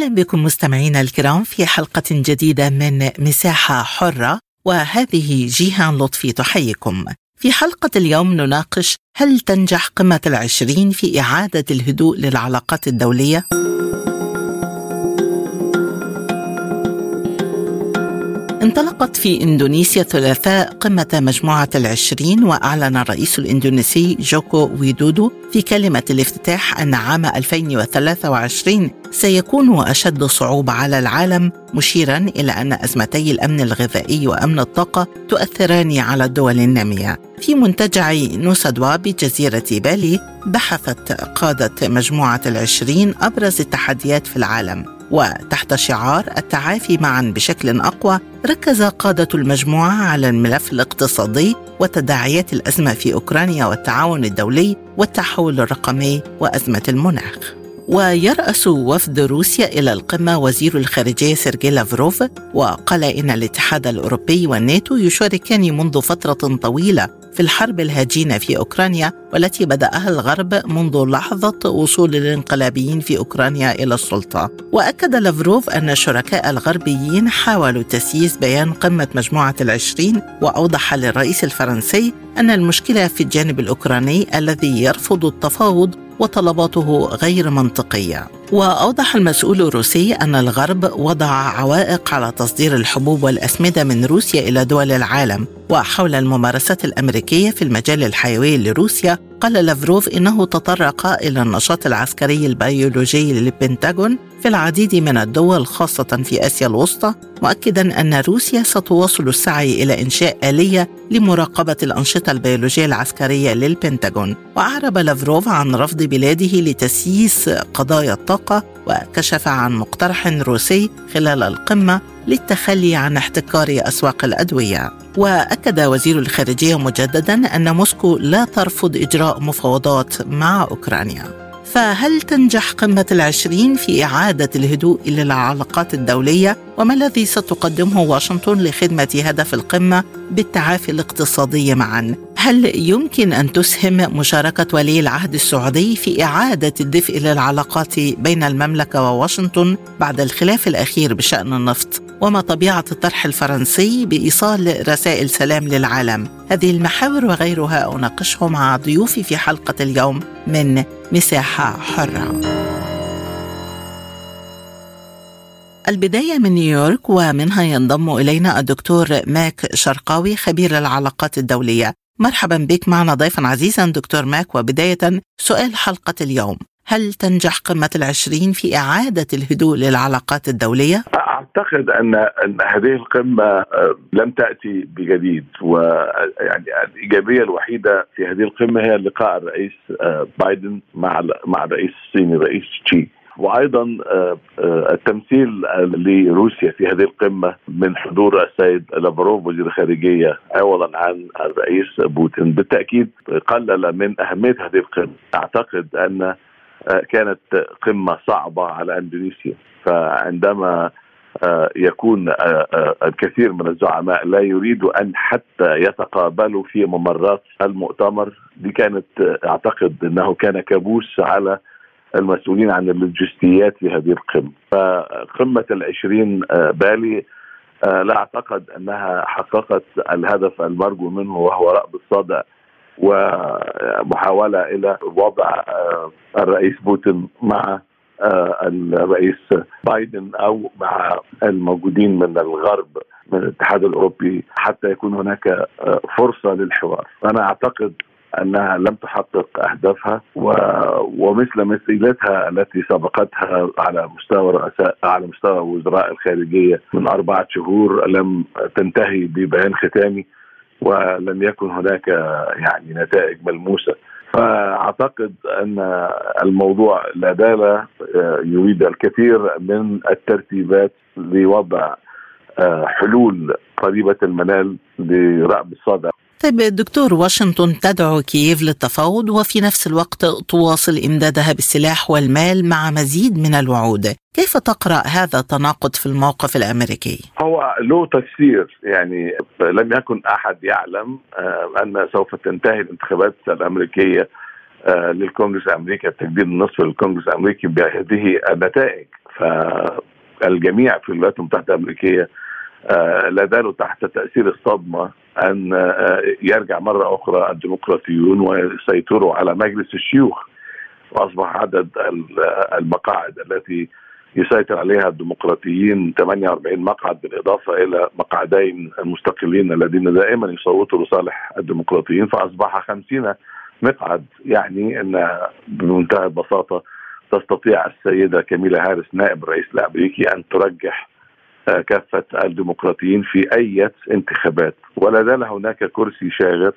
أهلا بكم مستمعينا الكرام في حلقة جديدة من مساحة حرة وهذه جيهان لطفي تحييكم في حلقة اليوم نناقش هل تنجح قمة العشرين في إعادة الهدوء للعلاقات الدولية؟ انطلقت في إندونيسيا الثلاثاء قمة مجموعة العشرين وأعلن الرئيس الإندونيسي جوكو ويدودو في كلمة الافتتاح أن عام 2023 سيكون أشد صعوبة على العالم مشيرا إلى أن أزمتي الأمن الغذائي وأمن الطاقة تؤثران على الدول النامية. في منتجع نوسا بجزيرة بالي بحثت قادة مجموعة العشرين أبرز التحديات في العالم. وتحت شعار التعافي معا بشكل أقوى ركز قادة المجموعة على الملف الاقتصادي وتداعيات الأزمة في أوكرانيا والتعاون الدولي والتحول الرقمي وأزمة المناخ. ويرأس وفد روسيا إلى القمة وزير الخارجية سيرجي لافروف وقال إن الاتحاد الأوروبي والناتو يشاركان منذ فترة طويلة في الحرب الهجينة في أوكرانيا والتي بدأها الغرب منذ لحظة وصول الانقلابيين في أوكرانيا إلى السلطة. وأكد لافروف أن الشركاء الغربيين حاولوا تسييس بيان قمة مجموعة العشرين وأوضح للرئيس الفرنسي أن المشكلة في الجانب الأوكراني الذي يرفض التفاوض وطلباته غير منطقية. وأوضح المسؤول الروسي أن الغرب وضع عوائق على تصدير الحبوب والأسمدة من روسيا إلى دول العالم. وحول الممارسات الأمريكية في المجال الحيوي لروسيا قال لافروف إنه تطرق إلى النشاط العسكري البيولوجي للبنتاغون في العديد من الدول خاصة في آسيا الوسطى مؤكدا أن روسيا ستواصل السعي إلى إنشاء آلية لمراقبة الأنشطة البيولوجية العسكرية للبنتاغون. وأعرب لافروف عن رفض بلاده لتسييس قضايا الطاقه وكشف عن مقترح روسي خلال القمة للتخلي عن احتكار أسواق الأدوية وأكد وزير الخارجية مجددا أن موسكو لا ترفض إجراء مفاوضات مع أوكرانيا فهل تنجح قمة العشرين في إعادة الهدوء إلى العلاقات الدولية؟ وما الذي ستقدمه واشنطن لخدمة هدف القمة بالتعافي الاقتصادي معا؟ هل يمكن أن تسهم مشاركة ولي العهد السعودي في إعادة الدفء للعلاقات بين المملكة وواشنطن بعد الخلاف الأخير بشأن النفط؟ وما طبيعة الطرح الفرنسي بإيصال رسائل سلام للعالم؟ هذه المحاور وغيرها أناقشها مع ضيوفي في حلقة اليوم من مساحة حرة. البداية من نيويورك ومنها ينضم إلينا الدكتور ماك شرقاوي خبير العلاقات الدولية مرحبا بك معنا ضيفا عزيزا دكتور ماك. وبداية سؤال حلقة اليوم هل تنجح قمة العشرين في إعادة الهدوء للعلاقات الدولية؟ أعتقد أن هذه القمة آه، لم تأتي بجديد. ويعني الإيجابية الوحيدة في هذه القمة هي لقاء الرئيس آه، بايدن مع مع الرئيس الصيني الرئيس تشي وأيضا آه، التمثيل لروسيا في هذه القمة من حضور السيد لافروف وزير الخارجيه عوضا عن الرئيس بوتين. بالتأكيد قلل من أهمية هذه القمة. أعتقد أن كانت قمة صعبة على إندونيسيا. فعندما آه، يكون آه، آه، الكثير من الزعماء لا يريدوا أن حتى يتقابلوا في ممرات المؤتمر دي كانت أعتقد إنه كان كابوس على المسؤولين عن اللوجستيات لهذه القمة. فقمة العشرين بالي لا أعتقد أنها حققت الهدف المرجو منه وهو رأب الصدع ومحاولة إلى وضع الرئيس بوتين مع آه، الرئيس بايدن أو مع الموجودين من الغرب. الاتحاد الأوروبي حتى يكون هناك آه، فرصة للحوار، أنا أعتقد أنها لم تحقق أهدافها و... ومثل مثيلتها التي سبقتها على مستوى رؤساء على مستوى وزراء الخارجية من أربعة شهور لم تنتهي ببيان ختامي ولم يكن هناك يعني نتائج ملموسة. فأعتقد أن الموضوع زال آه، يريد الكثير من الترتيبات لوضع حلول قريبة المنال لرأب الصدع طيب دكتور واشنطن تدعو كييف للتفاوض وفي نفس الوقت تواصل امدادها بالسلاح والمال مع مزيد من الوعود، كيف تقرأ هذا التناقض في الموقف الأمريكي؟ هو له تفسير يعني لم يكن أحد يعلم آه، أن سوف تنتهي الانتخابات الأمريكية آه، للكونغرس الأمريكي التجديد النصف للكونغرس الأمريكي بهذه النتائج. فالجميع في الولايات المتحدة الأمريكية آه، لا زالوا تحت تأثير الصدمة أن آه، يرجع مرة أخرى الديمقراطيون ويسيطروا على مجلس الشيوخ وأصبح عدد المقاعد التي يسيطر عليها الديمقراطيين 48 مقعد بالإضافة إلى مقعدين المستقلين الذين دائما يصوتوا لصالح الديمقراطيين فأصبح 50 مقعد يعني إن بمنتهى البساطة تستطيع السيدة كاميلا هاريس نائب الرئيس الأمريكي أن ترجح كافة الديمقراطيين في أي انتخابات. ولا زال هناك كرسي شاغر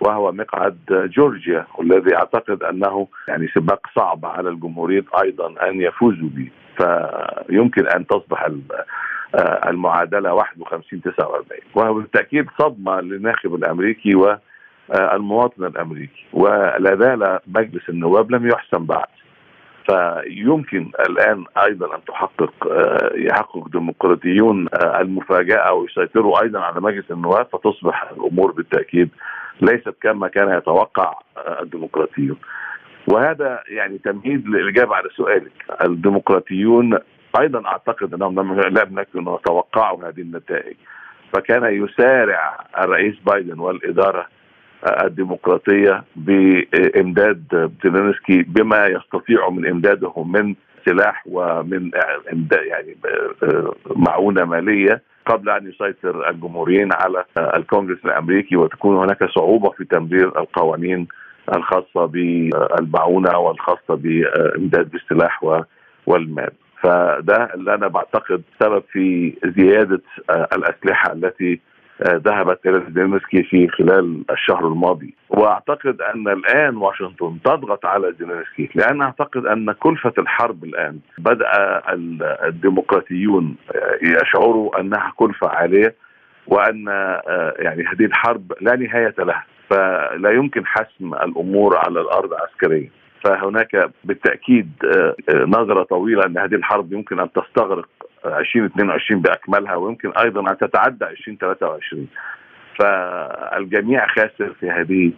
وهو مقعد جورجيا والذي أعتقد أنه يعني سباق صعب على الجمهوريين أيضا أن يفوزوا به. فيمكن أن تصبح المعادلة 51 49 وهو بالتأكيد صدمة للناخب الأمريكي والمواطن الأمريكي. ولا زال مجلس النواب لم يحسم بعد. فيمكن الآن أيضا أن تحقق آه، يحقق ديمقراطيون آه، المفاجأة ويسيطروا أيضا على مجلس النواب فتصبح الأمور بالتأكيد ليست كما كان يتوقع آه، الديمقراطيون. وهذا يعني تمهيد للإجابة على سؤالك. الديمقراطيون أيضا أعتقد أنهم لم يكونوا يتوقعوا هذه النتائج. فكان يسارع الرئيس بايدن والإدارة الديمقراطية بإمداد زيلينسكي بما يستطيع من إمداده من سلاح ومن يعني معونة مالية قبل أن يسيطر الجمهوريين على الكونغرس الأمريكي وتكون هناك صعوبة في تمرير القوانين الخاصة بالمعونة والخاصة بإمداد بالسلاح والمال. فده اللي أنا بعتقد سبب في زيادة الأسلحة التي ذهبت إلى زيلينسكي في خلال الشهر الماضي. وأعتقد أن الآن واشنطن تضغط على زيلينسكي لأن أعتقد أن كلفة الحرب الآن بدأ الديمقراطيون يشعروا أنها كلفة عالية وأن يعني هذه الحرب لا نهاية لها. فلا يمكن حسم الأمور على الأرض عسكريا. فهناك بالتأكيد نظرة طويلة أن هذه الحرب يمكن أن تستغرق 2022 بأكملها ويمكن أيضا أن تتعدى 2023 فالجميع خاسر في هذه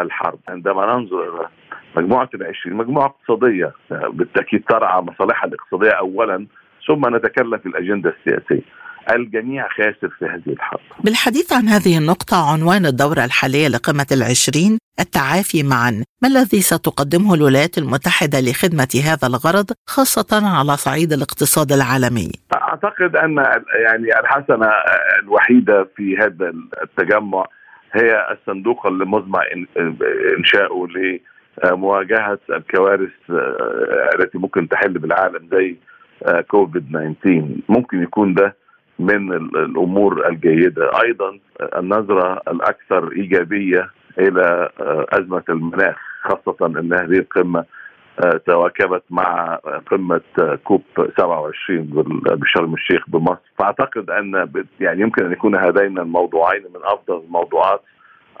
الحرب. عندما ننظر إلى مجموعة العشرين مجموعة اقتصادية بالتأكيد ترعى مصالحها الاقتصادية اولا ثم نتكلم في الأجندة السياسية. الجميع خاسر في هذه الحرب. بالحديث عن هذه النقطة عنوان الدورة الحالية لقمة العشرين التعافي معا. ما الذي ستقدمه الولايات المتحدة لخدمة هذا الغرض خاصة على صعيد الاقتصاد العالمي؟ أعتقد أن يعني الحسنة الوحيدة في هذا التجمع هي الصندوق المزمع إنشاؤه لمواجهة الكوارث التي ممكن تحل بالعالم زي كوفيد 19 ممكن يكون ده من الأمور الجيدة. أيضا النظرة الأكثر إيجابية إلى أزمة المناخ خاصة إن هذه القمة تواكبت مع قمة كوب 27 بشرم الشيخ بمصر. فأعتقد أن يعني يمكن أن يكون هذين الموضوعين من أفضل الموضوعات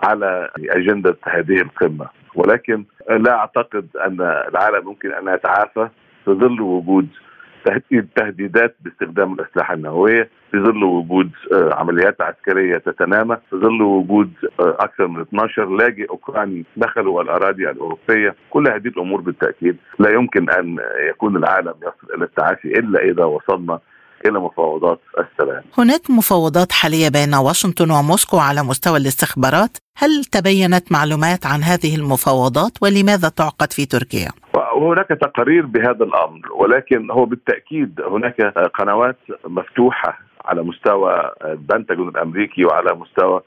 على أجندة هذه القمة. ولكن لا أعتقد أن العالم ممكن أن يتعافى في ظل وجود تهديدات باستخدام الأسلحة النووية في ظل وجود عمليات عسكرية تتنامى في ظل وجود أكثر من 12 لاجئ أوكراني دخلوا الأراضي الأوروبية. كل هذه الأمور بالتأكيد لا يمكن أن يكون العالم يصل إلى التعافي إلا إذا وصلنا إلى مفاوضات السلام. هناك مفاوضات حالية بين واشنطن وموسكو على مستوى الاستخبارات، هل تبينت معلومات عن هذه المفاوضات ولماذا تعقد في تركيا؟ هناك تقارير بهذا الأمر ولكن هو بالتأكيد هناك قنوات مفتوحة على مستوى البنتاجون الأمريكي وعلى مستوى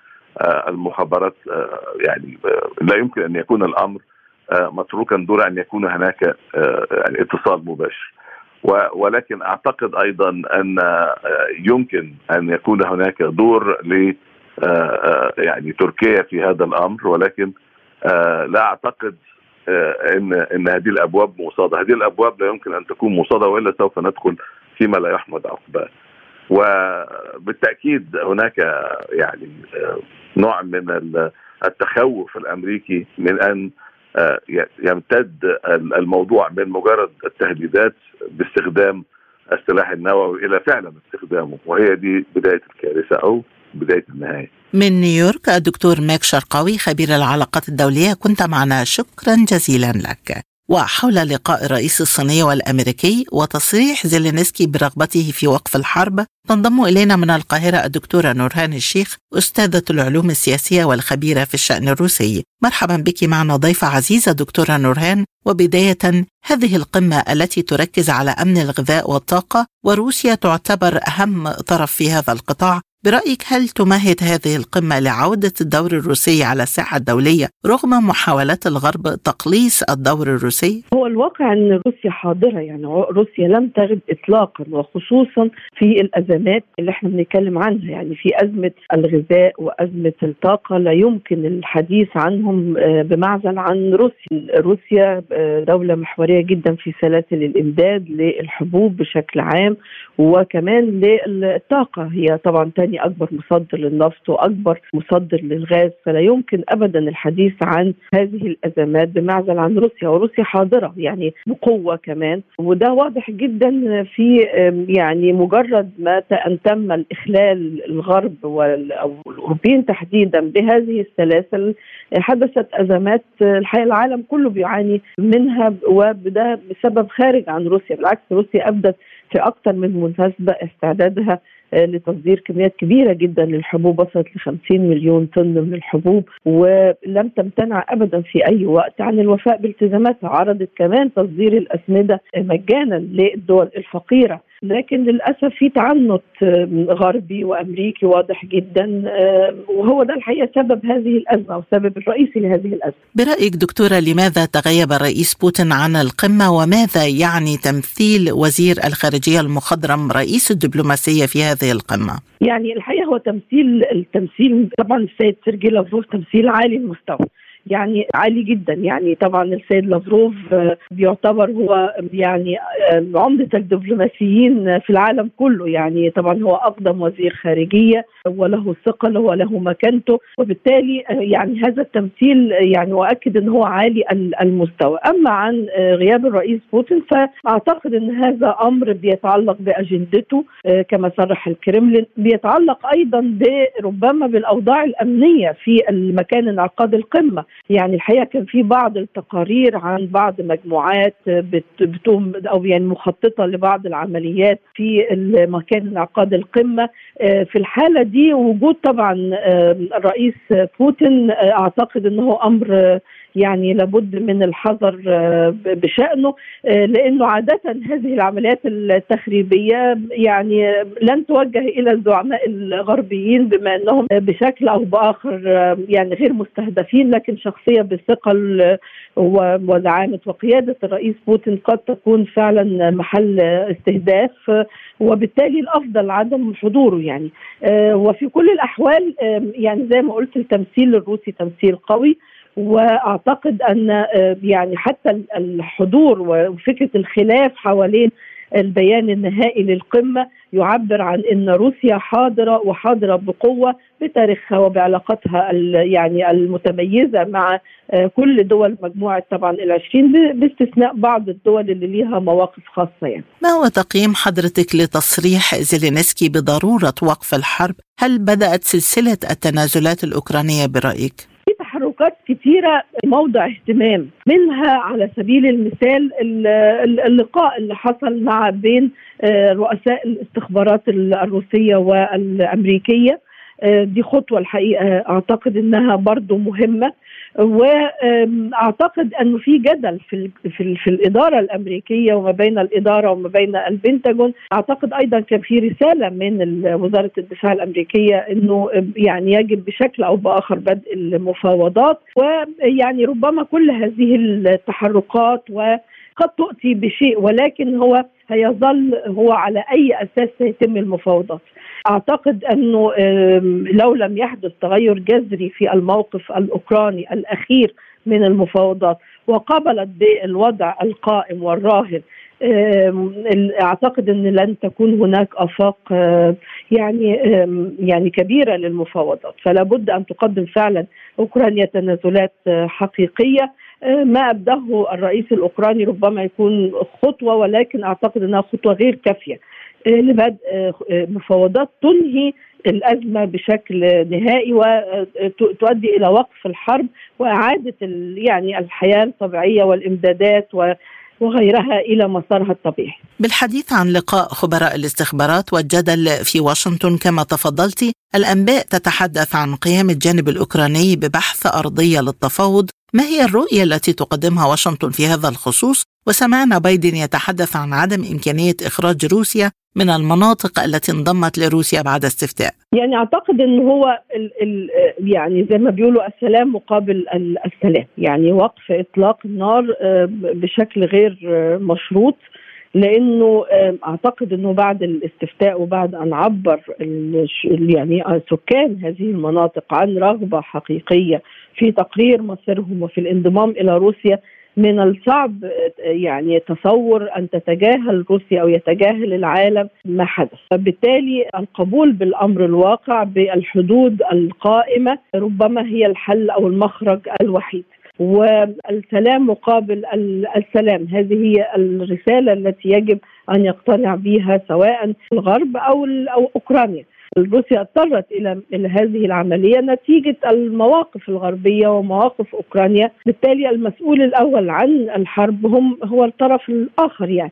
المخابرات يعني لا يمكن أن يكون الأمر متروكا دون أن يكون هناك يعني اتصال مباشر ولكن أعتقد أيضا أن يمكن أن يكون هناك دور ل يعني تركيا في هذا الأمر ولكن لا أعتقد إن إن هذه الأبواب مصادة، هذه الأبواب لا يمكن أن تكون مصادة وإلا سوف ندخل فيما لا يحمد عقباه. وبالتأكيد هناك يعني نوع من التخوف الأمريكي من أن يمتد الموضوع من مجرد التهديدات باستخدام السلاح النووي إلى فعلا استخدامه وهي دي بداية الكارثة أو بداية النهاية. من نيويورك الدكتور ماك شرقاوي خبير العلاقات الدولية كنت معنا شكرا جزيلا لك. وحول لقاء الرئيس الصيني والأمريكي وتصريح زيلينسكي برغبته في وقف الحرب تنضم إلينا من القاهرة الدكتورة نورهان الشيخ أستاذة العلوم السياسية والخبيرة في الشأن الروسي. مرحبا بك معنا ضيفة عزيزة دكتورة نورهان وبداية هذه القمة التي تركز على أمن الغذاء والطاقة وروسيا تعتبر أهم طرف في هذا القطاع برأيك هل تمهد هذه القمة لعودة الدور الروسي على الساحة الدولية رغم محاولات الغرب تقليص الدور الروسي؟ هو الواقع أن روسيا حاضرة يعني روسيا لم تغب إطلاقا وخصوصا في الأزمات اللي إحنا بنتكلم عنها يعني في أزمة الغذاء وأزمة الطاقة لا يمكن الحديث عنهم آه، بمعزل عن روسيا روسيا آه، دولة محورية جدا في سلاسل الإمداد للحبوب بشكل عام وكمان للطاقة هي طبعا ثاني أكبر مصدر للنفط وأكبر مصدر للغاز فلا يمكن أبدا الحديث عن هذه الأزمات بمعزل عن روسيا وروسيا حاضرة يعني بقوة كمان. وده واضح جدا في يعني مجرد ما أن تم الإخلال الغرب والأوروبيين تحديدا بهذه السلاسل حدثت أزمات الحقيقة العالم كله بيعاني منها وده بسبب خارج عن روسيا. بالعكس روسيا أبدت في أكثر من مناسبة استعدادها لتصدير كميات كبيرة جدا للحبوب وصلت ل 50 مليون طن من الحبوب ولم تمتنع ابدا في أي وقت عن الوفاء بالتزاماتها. عرضت كمان تصدير الأسمدة مجانا للدول الفقيرة. لكن للأسف في تعنت غربي وأمريكي واضح جدا وهو ده الحقيقة سبب هذه الأزمة والسبب الرئيسي لهذه الأزمة. برأيك دكتورة لماذا تغيب الرئيس بوتين عن القمة وماذا يعني تمثيل وزير الخارجية المخضرم رئيس الدبلوماسية في هذه القمة؟ يعني الحقيقة هو تمثيل التمثيل طبعا السيد سيرجي لافروف تمثيل عالي المستوى يعني عالي جدا. يعني طبعا السيد لافروف آه، بيعتبر هو يعني آه، عمدة الدبلوماسيين في العالم كله. يعني طبعا هو أقدم وزير خارجية وله ثقل وله مكانته. وبالتالي آه، يعني هذا التمثيل يعني واكد إن هو عالي المستوى. أما عن غياب الرئيس بوتين فأعتقد إن هذا أمر بيتعلق بأجندته كما صرح الكرملين بيتعلق أيضا بربما بالأوضاع الأمنية في المكان انعقاد القمة. يعني الحقيقة كان في بعض التقارير عن بعض مجموعات بتقوم أو يعني مخططة لبعض العمليات في مكان انعقاد القمة. آه، في الحالة دي وجود طبعا آه، الرئيس بوتين آه، أعتقد انه أمر يعني لابد من الحذر آه، بشأنه آه، لأنه عادة هذه العمليات التخريبية يعني لن توجه إلى الزعماء الغربيين بما أنهم بشكل أو بآخر آه، يعني غير مستهدفين لكن شخصية بثقل ودعامة وقيادة الرئيس بوتين قد تكون فعلا محل استهداف وبالتالي الأفضل عدم حضوره يعني. وفي كل الأحوال يعني زي ما قلت التمثيل الروسي تمثيل قوي وأعتقد أن آه، يعني حتى الحضور وفكرة الخلاف حوالين البيان النهائي للقمة يعبر عن إن روسيا حاضرة وحاضرة بقوة بتاريخها وبعلاقتها يعني المتميزة مع آه، كل دول مجموعة طبعا العشرين باستثناء بعض الدول اللي ليها مواقف خاصة يعني. ما هو تقييم حضرتك لتصريح زيلينسكي بضرورة وقف الحرب؟ هل بدأت سلسلة التنازلات الأوكرانية برأيك؟ تحركات كثيرة موضع اهتمام منها على سبيل المثال اللقاء اللي حصل مع بين آه، رؤساء الاستخبارات الروسية والأمريكية. آه، دي خطوة الحقيقة أعتقد أنها برضو مهمة. وأعتقد انه في جدل في في, في الإدارة الأمريكية وما بين الإدارة وما بين البنتاجون. أعتقد أيضا كان في رسالة من وزارة الدفاع الأمريكية إنه يعني يجب بشكل أو بآخر بدء المفاوضات. ويعني ربما كل هذه التحركات و قد تؤتي بشيء ولكن هو هيظل هو على أي أساس سيتم المفاوضات أعتقد أنه لو لم يحدث تغير جذري في الموقف الأوكراني الأخير من المفاوضات وقبلت بالوضع القائم والراهن أعتقد أن لن تكون هناك أفاق يعني يعني كبيرة للمفاوضات. فلا بد أن تقدم فعلا أوكرانيا تنازلات حقيقية. ما أبدأه الرئيس الأوكراني ربما يكون خطوة ولكن أعتقد إنها خطوة غير كافية لبدء مفاوضات تنهي الأزمة بشكل نهائي وتؤدي إلى وقف الحرب وإعادة يعني الحياة الطبيعية والإمدادات وغيرها إلى مسارها الطبيعي. بالحديث عن لقاء خبراء الاستخبارات والجدل في واشنطن كما تفضلت، الأنباء تتحدث عن قيام الجانب الأوكراني ببحث أرضية للتفاوض، ما هي الرؤية التي تقدمها واشنطن في هذا الخصوص؟ وسمعنا بايدن يتحدث عن عدم إمكانية إخراج روسيا من المناطق التي انضمت لروسيا بعد استفتاء يعني أعتقد إن هو ال ال يعني زي ما بيقولوا السلام مقابل السلام يعني وقف إطلاق النار بشكل غير مشروط لأنه أعتقد إنه بعد الاستفتاء وبعد أن عبر يعني سكان هذه المناطق عن رغبة حقيقية في تقرير مصيرهم وفي الانضمام إلى روسيا من الصعب يعني تصور أن تتجاهل روسيا أو يتجاهل العالم ما حدث، فبالتالي القبول بالأمر الواقع بالحدود القائمة ربما هي الحل أو المخرج الوحيد. والسلام مقابل السلام هذه هي الرسالة التي يجب أن يقتنع بها سواء الغرب أو أو أوكرانيا. روسيا اضطرت إلى هذه العملية نتيجة المواقف الغربية ومواقف أوكرانيا، بالتالي المسؤول الأول عن الحرب هم هو الطرف الآخر يعني.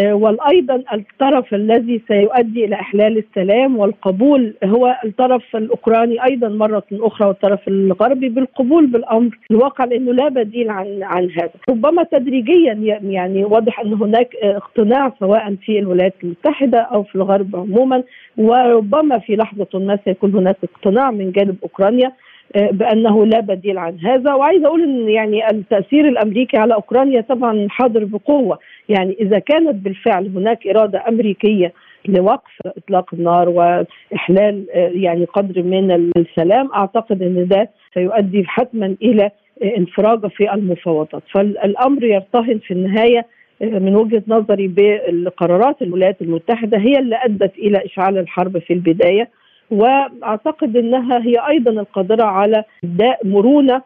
وأيضا الطرف الذي سيؤدي إلى إحلال السلام والقبول هو الطرف الأوكراني أيضا مرة أخرى والطرف الغربي بالقبول بالأمر. الواقع لأنه لا بديل عن عن هذا. ربما تدريجيا يعني واضح أن هناك اقتناع سواء في الولايات المتحدة أو في الغرب عموما وربما في لحظة ما سيكون هناك اقتناع من جانب أوكرانيا بأنه لا بديل عن هذا. وعايز أقول إن يعني التأثير الأمريكي على أوكرانيا طبعا حاضر بقوة. يعني إذا كانت بالفعل هناك إرادة أمريكية لوقف إطلاق النار وإحلال يعني قدر من السلام أعتقد إن ده سيؤدي حتما إلى انفراجه في المفاوضات. فالأمر يرتهن في النهاية من وجهة نظري بالقرارات الولايات المتحدة هي اللي أدت إلى إشعال الحرب في البداية وأعتقد إنها هي أيضا القادرة على إبداء مرونة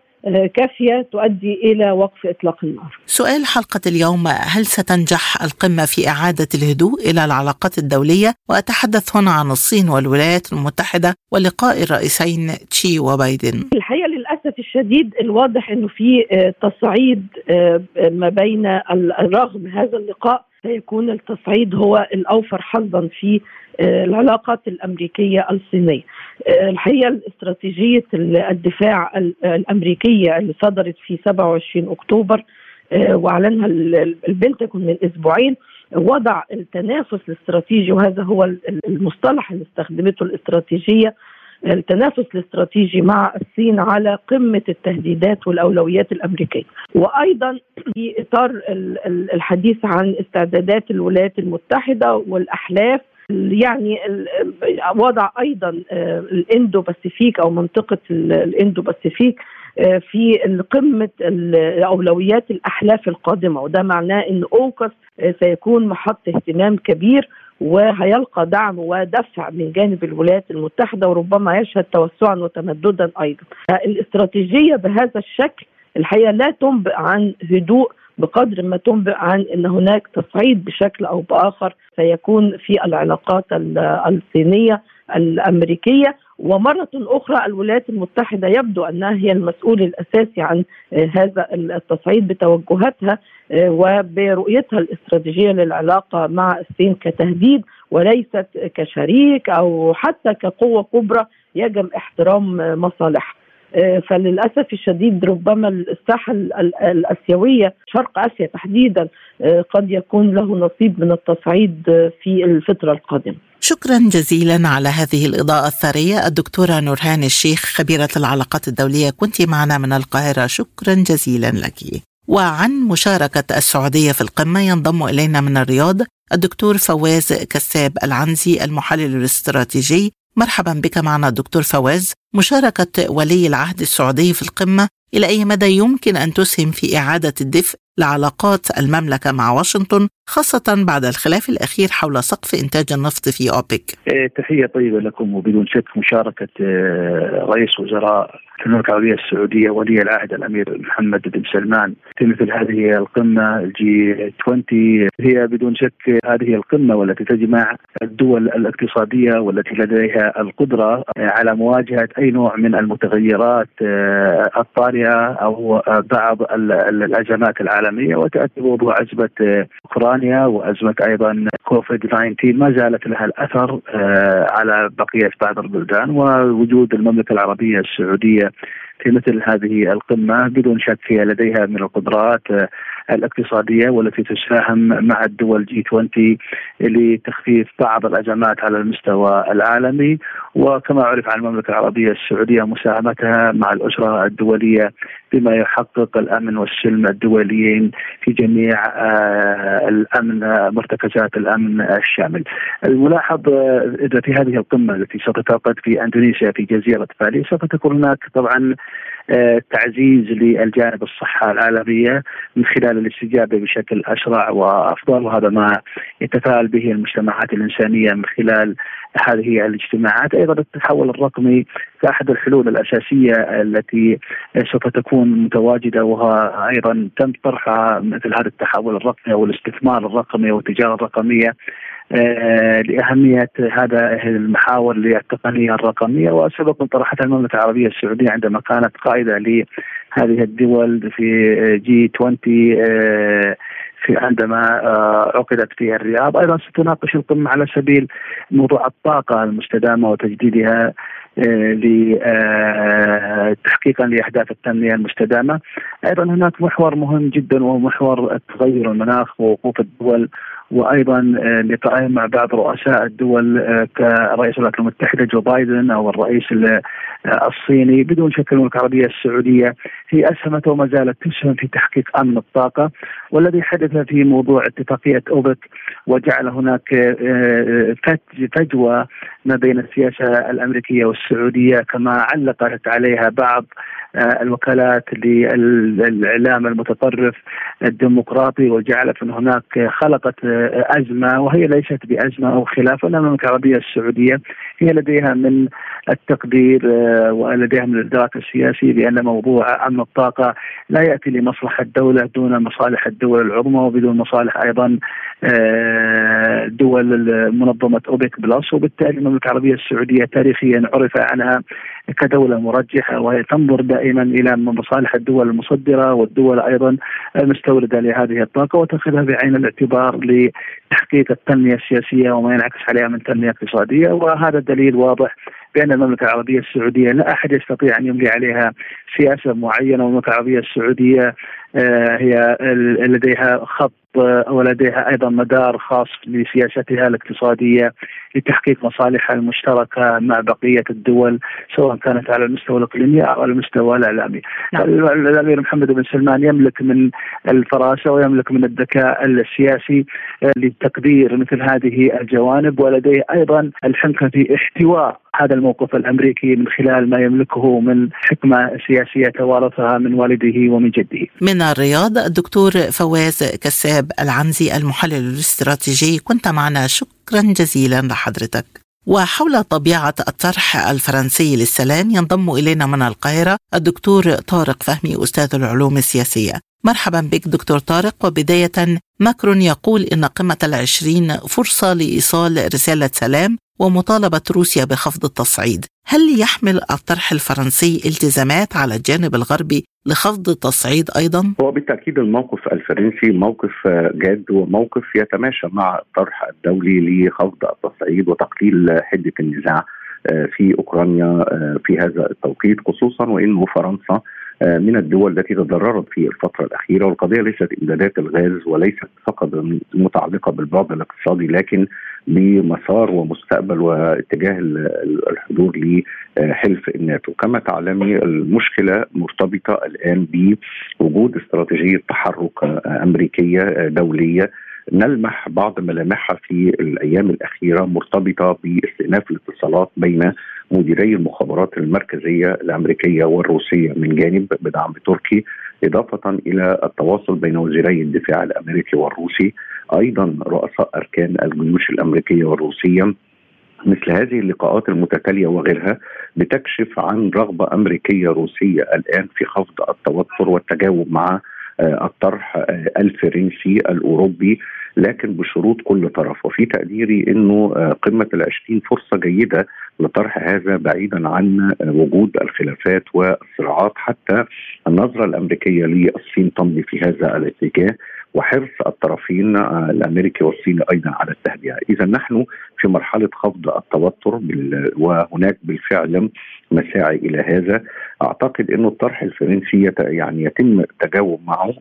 كافية تؤدي إلى وقف إطلاق النار. سؤال حلقة اليوم هل ستنجح القمة في إعادة الهدوء إلى العلاقات الدولية؟ وأتحدث هنا عن الصين والولايات المتحدة ولقاء الرئيسين تشي وبايدن. الحقيقة للأسف الشديد الواضح إنه في تصعيد ما بين رغم هذا اللقاء سيكون التصعيد هو الأوفر حظا في العلاقات الأمريكية الصينية. الحقيقة استراتيجيه الدفاع الأمريكية اللي صدرت في 27 أكتوبر وأعلنها البنتاجون من أسبوعين وضع التنافس الاستراتيجي وهذا هو المصطلح اللي استخدمته الاستراتيجية التنافس الاستراتيجي مع الصين على قمة التهديدات والأولويات الأمريكية وأيضا في إطار الحديث عن استعدادات الولايات المتحدة والأحلاف يعني وضع أيضا الاندو باسيفيك أو منطقة الاندو باسيفيك في قمة أولويات الأحلاف القادمة وده معناه إن أوكوس سيكون محط اهتمام كبير وهيلقى دعم ودفع من جانب الولايات المتحدة وربما يشهد توسعا وتمددا أيضا. الاستراتيجيه بهذا الشكل الحقيقة لا تنبئ عن هدوء بقدر ما تنبئ عن إن هناك تصعيد بشكل أو بآخر سيكون في العلاقات الصينية الأمريكية. ومرة أخرى الولايات المتحدة يبدو أنها هي المسؤول الأساسي عن هذا التصعيد بتوجهاتها وبرؤيتها الاستراتيجية للعلاقة مع الصين كتهديد وليست كشريك أو حتى كقوة كبرى. يجب احترام مصالحها. فللأسف الشديد ربما الساحة الأسيوية شرق آسيا تحديدا قد يكون له نصيب من التصعيد في الفترة القادمة. شكرا جزيلا على هذه الإضاءة الثرية الدكتورة نورهان الشيخ خبيرة العلاقات الدولية كنت معنا من القاهرة شكرا جزيلا لك. وعن مشاركة السعودية في القمة ينضم إلينا من الرياض الدكتور فواز كساب العنزي المحلل الاستراتيجي مرحبا بك معنا دكتور فواز مشاركة ولي العهد السعودي في القمة إلى أي مدى يمكن أن تسهم في إعادة الدفء لعلاقات المملكة مع واشنطن خاصة بعد الخلاف الأخير حول سقف إنتاج النفط في أوبك. إيه، تحية طيبة لكم وبدون شك مشاركة آه، رئيس وزراء المملكة العربية السعودية ولي العهد الأمير محمد بن سلمان. في مثل هذه القمة الجي 20 هي بدون شك هذه القمة والتي تجمع الدول الاقتصادية والتي لديها القدرة على مواجهة أي نوع من المتغيرات آه، الطارئة أو بعض الأزمات العالمية وتأتي بوضوع أزمة آه، أوكرانيا وأزمة أيضا كوفيد 19 ما زالت لها الأثر آه، على بقية بعض البلدان ووجود المملكة العربية السعودية في مثل هذه القمة بدون شك هي لديها من القدرات الاقتصادية والتي تساهم مع الدول جي 20 لتخفيف بعض الأزمات على المستوى العالمي وكما عرف عن المملكة العربية السعودية مساهمتها مع الأسرة الدولية بما يحقق الأمن والسلم الدوليين في جميع آه، الأمن مرتكزات الأمن الشامل. الملاحظ آه، اذا في هذه القمة التي ستتعقد في أندونيسيا في جزيرة بالي سوف تكون هناك طبعا آه، تعزيز للجانب الصحة العالمية من خلال الاستجابة بشكل أسرع وأفضل وهذا ما يتفاعل به المجتمعات الإنسانية من خلال هذه الاجتماعات. أيضا التحول الرقمي كاحد الحلول الأساسية التي سوف تكون متواجدة وها أيضا تم طرحها مثل هذا التحول الرقمي والاستثمار الرقمي والتجاره الرقمية آه، لأهمية هذا المحاور للتقنية الرقمية وسبق طرحتها المملكة العربية السعودية عندما كانت قائدة لهذه الدول في جي 20 آه، في عندما آه، عقدت في الرياض أيضا ستناقش القمة على سبيل موضوع الطاقة المستدامة وتجديدها تحقيقا لأهداف التنمية المستدامة. أيضا هناك محور مهم جدا وهو محور التغير المناخ ووقوف الدول وأيضا آه، لقائهم مع بعض رؤساء الدول آه، كرئيس الولايات المتحدة جو بايدن أو الرئيس آه، الصيني. بدون شك المملكة العربية السعودية هي اسهمت وما زالت تسهم في تحقيق أمن الطاقة والذي حدث في موضوع اتفاقية أوبك وجعل هناك فجوة ما بين السياسة الأمريكية والسعودية كما علقت عليها بعض آه، الوكالات للإعلام المتطرف الديمقراطي وجعلت من هناك خلقت آه، أزمة وهي ليست بأزمة أو خلاف وإنما المملكة العربية السعودية هي لديها من التقدير آه، ولديها من الإدراك السياسي بأن موضوع أمن الطاقة لا يأتي لمصلحة الدولة دون مصالح الدول العظمى وبدون مصالح أيضا دول منظمه أوبك بلس. وبالتالي المملكة العربية السعودية تاريخيا عرف عنها كدولة مرجحة وهي تنظر دائما إلى مصالح الدول المصدرة والدول أيضا المستوردة لهذه الطاقة وتأخذها بعين الاعتبار لتحقيق التنمية السياسية وما ينعكس عليها من تنمية اقتصادية. وهذا دليل واضح بأن المملكة العربية السعودية لا أحد يستطيع أن يملي عليها سياسة معينة والمملكة العربية السعودية آه، هي لديها خط ولديها أيضا مدار خاص لسياستها الاقتصادية لتحقيق مصالحها المشتركة مع بقية الدول سواء كانت على المستوى الإقليمي أو على المستوى الإعلامي. نعم. الأمير محمد بن سلمان يملك من الفراسه ويملك من الذكاء السياسي لتقدير مثل هذه الجوانب ولديه أيضا الحنكة في احتواء هذا الموقف الأمريكي من خلال ما يملكه من حكمة سياسية توارثها من والده ومن جده. من الرياض الدكتور فواز كساب العنزي المحلل الاستراتيجي كنت معنا شكرا جزيلا لحضرتك. وحول طبيعة الطرح الفرنسي للسلام ينضم إلينا من القاهرة الدكتور طارق فهمي أستاذ العلوم السياسية مرحبا بك دكتور طارق وبداية ماكرون يقول إن قمة العشرين فرصة لإيصال رسالة سلام ومطالبة روسيا بخفض التصعيد هل يحمل الطرح الفرنسي التزامات على الجانب الغربي لخفض التصعيد أيضا؟ هو بالتأكيد الموقف الفرنسي موقف جاد وموقف يتماشى مع الطرح الدولي لخفض التصعيد وتقليل حدة النزاع في أوكرانيا في هذا التوقيت خصوصا وأنه فرنسا من الدول التي تضررت في الفترة الأخيرة والقضية ليست إمدادات الغاز وليست فقط متعلقة بالبعد الاقتصادي لكن بمسار ومستقبل واتجاه الحضور لحلف الناتو. كما تعلمي المشكلة مرتبطة الآن بوجود استراتيجية تحرك أمريكية دولية نلمح بعض ملامحها في الأيام الأخيرة مرتبطة باستئناف الاتصالات بين مديري المخابرات المركزية الأمريكية والروسية من جانب بدعم تركي إضافة إلى التواصل بين وزيري الدفاع الأمريكي والروسي أيضا رؤساء أركان الجيوش الأمريكية والروسية مثل هذه اللقاءات المتتالية وغيرها بتكشف عن رغبة أمريكية روسية الآن في خفض التوتر والتجاوب مع آه، الطرح آه، الفرنسي الأوروبي لكن بشروط كل طرف. وفي تقديري إنه آه، قمة العشرين فرصة جيدة لطرح هذا بعيدا عن وجود الخلافات والصراعات. حتى النظرة الأمريكية للصين تمضي في هذا الاتجاه. وحرص الطرفين الأمريكي والصيني أيضا على التهدئة، اذا نحن في مرحلة خفض التوتر وهناك بالفعل مساعي إلى هذا، أعتقد إنه الطرح الفرنسي يعني يتم التجاوب معه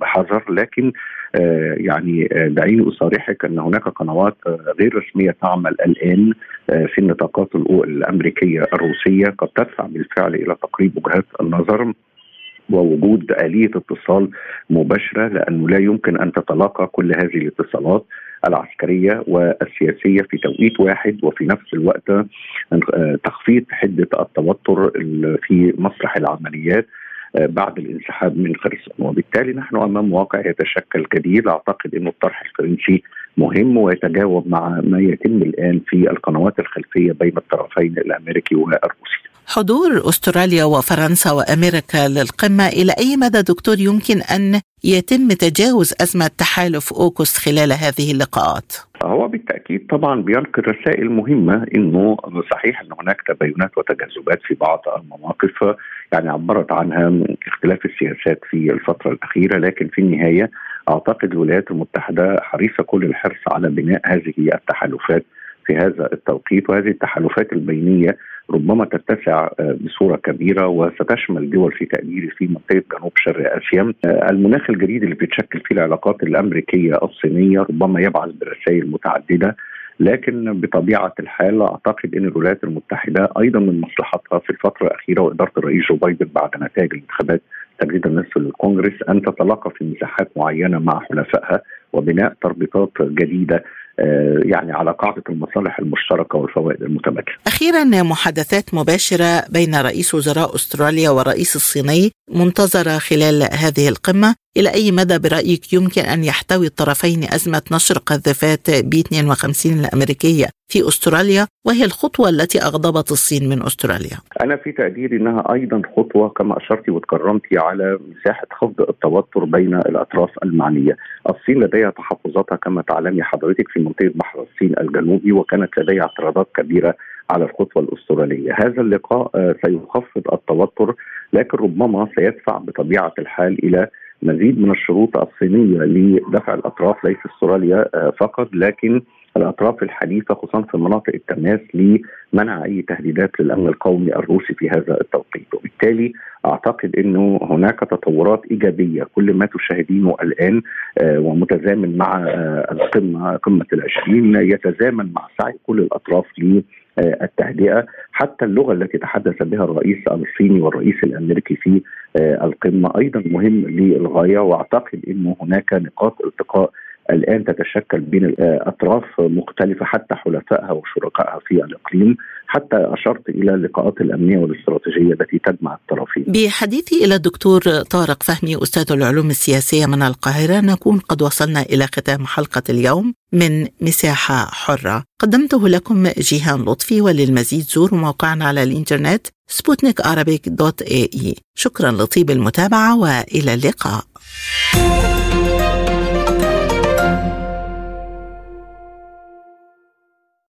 بحذر لكن آه، يعني آه، دعيني أصارحك أن هناك قنوات آه، غير رسمية تعمل الآن في النطاقات الأمريكية الروسية. قد تدفع بالفعل إلى تقريب وجهات النظر. ووجود آلية اتصال مباشرة لأنه لا يمكن أن تتلاقى كل هذه الاتصالات العسكرية والسياسية في توقيت واحد وفي نفس الوقت تخفيض حدة التوتر في مسرح العمليات بعد الانسحاب من خرسون وبالتالي نحن أمام واقع يتشكل جديد. أعتقد إنه الطرح الفرنسي مهم ويتجاوب مع ما يتم الآن في القنوات الخلفية بين الطرفين الأمريكي والروسي. حضور أستراليا وفرنسا وأمريكا للقمة إلى أي مدى دكتور يمكن أن يتم تجاوز أزمة تحالف اوكوس خلال هذه اللقاءات؟ هو بالتأكيد طبعا بينقل رسائل مهمه إنه صحيح أن هناك تباينات وتجاذبات في بعض المواقف يعني عبرت عنها اختلاف السياسات في الفترة الأخيرة لكن في النهاية أعتقد الولايات المتحدة حريصة كل الحرص على بناء هذه التحالفات في هذا التوقيت وهذه التحالفات البينية ربما تتسع آه، بصورة كبيرة وستشمل دول في تقديري في منطقة جنوب شرق آسيا. آه، المناخ الجديد اللي بيتشكل فيه العلاقات الأمريكية الصينية ربما يبعث برسائل متعددة لكن بطبيعة الحال أعتقد إن الولايات المتحدة أيضا من مصلحتها في الفترة الأخيرة وإدارة الرئيس جو بايدن بعد نتائج الانتخابات تجديد النصف للكونغرس أن تتلاقى في مساحات معينة مع حلفائها وبناء تربيطات جديدة. يعني على قاعدة المصالح المشتركة والفوائد المتبادله. أخيرا محادثات مباشرة بين رئيس وزراء أستراليا والرئيس الصيني منتظرة خلال هذه القمة، إلى أي مدى برأيك يمكن أن يحتوي الطرفين أزمة نشر قذافات بي 52 الأمريكية في أستراليا وهي الخطوة التي أغضبت الصين من أستراليا؟ أنا في تقديري إنها أيضا خطوة كما اشرتي وتكرمتي على مساحة خفض التوتر بين الأطراف المعنية، الصين لديها تحفظاتها كما تعلمي حضرتك في منطقه بحر الصين الجنوبي وكانت لديها اعتراضات كبيرة على الخطوة الأسترالية، هذا اللقاء آه، سيخفض التوتر لكن ربما سيدفع بطبيعة الحال إلى مزيد من الشروط الصينية لدفع الأطراف. ليس أستراليا آه، فقط لكن الأطراف الحليفه خصوصا في مناطق التماس لمنع أي تهديدات للأمن القومي الروسي في هذا التوقيت. وبالتالي أعتقد إنه هناك تطورات إيجابية. كل ما تشاهدينه الآن آه، ومتزامن مع آه، القمة قمة العشرين يتزامن مع سعي كل الأطراف التهدئه حتى اللغة التي تحدث بها الرئيس الصيني والرئيس الأمريكي في آه، القمة أيضا مهم للغاية. وأعتقد إنه هناك نقاط التقاء الآن تتشكل بين اطراف مختلفة حتى حلفائها وشركائها في الإقليم حتى أشرت إلى اللقاءات الأمنية والاستراتيجية التي تجمع الطرفين. بحديثي إلى الدكتور طارق فهمي أستاذ العلوم السياسية من القاهرة نكون قد وصلنا إلى ختام حلقة اليوم من مساحة حرة. قدمته لكم جيهان لطفي وللمزيد زوروا موقعنا على الإنترنت سبوتنيك dot AE. شكرا لطيب المتابعة وإلى اللقاء.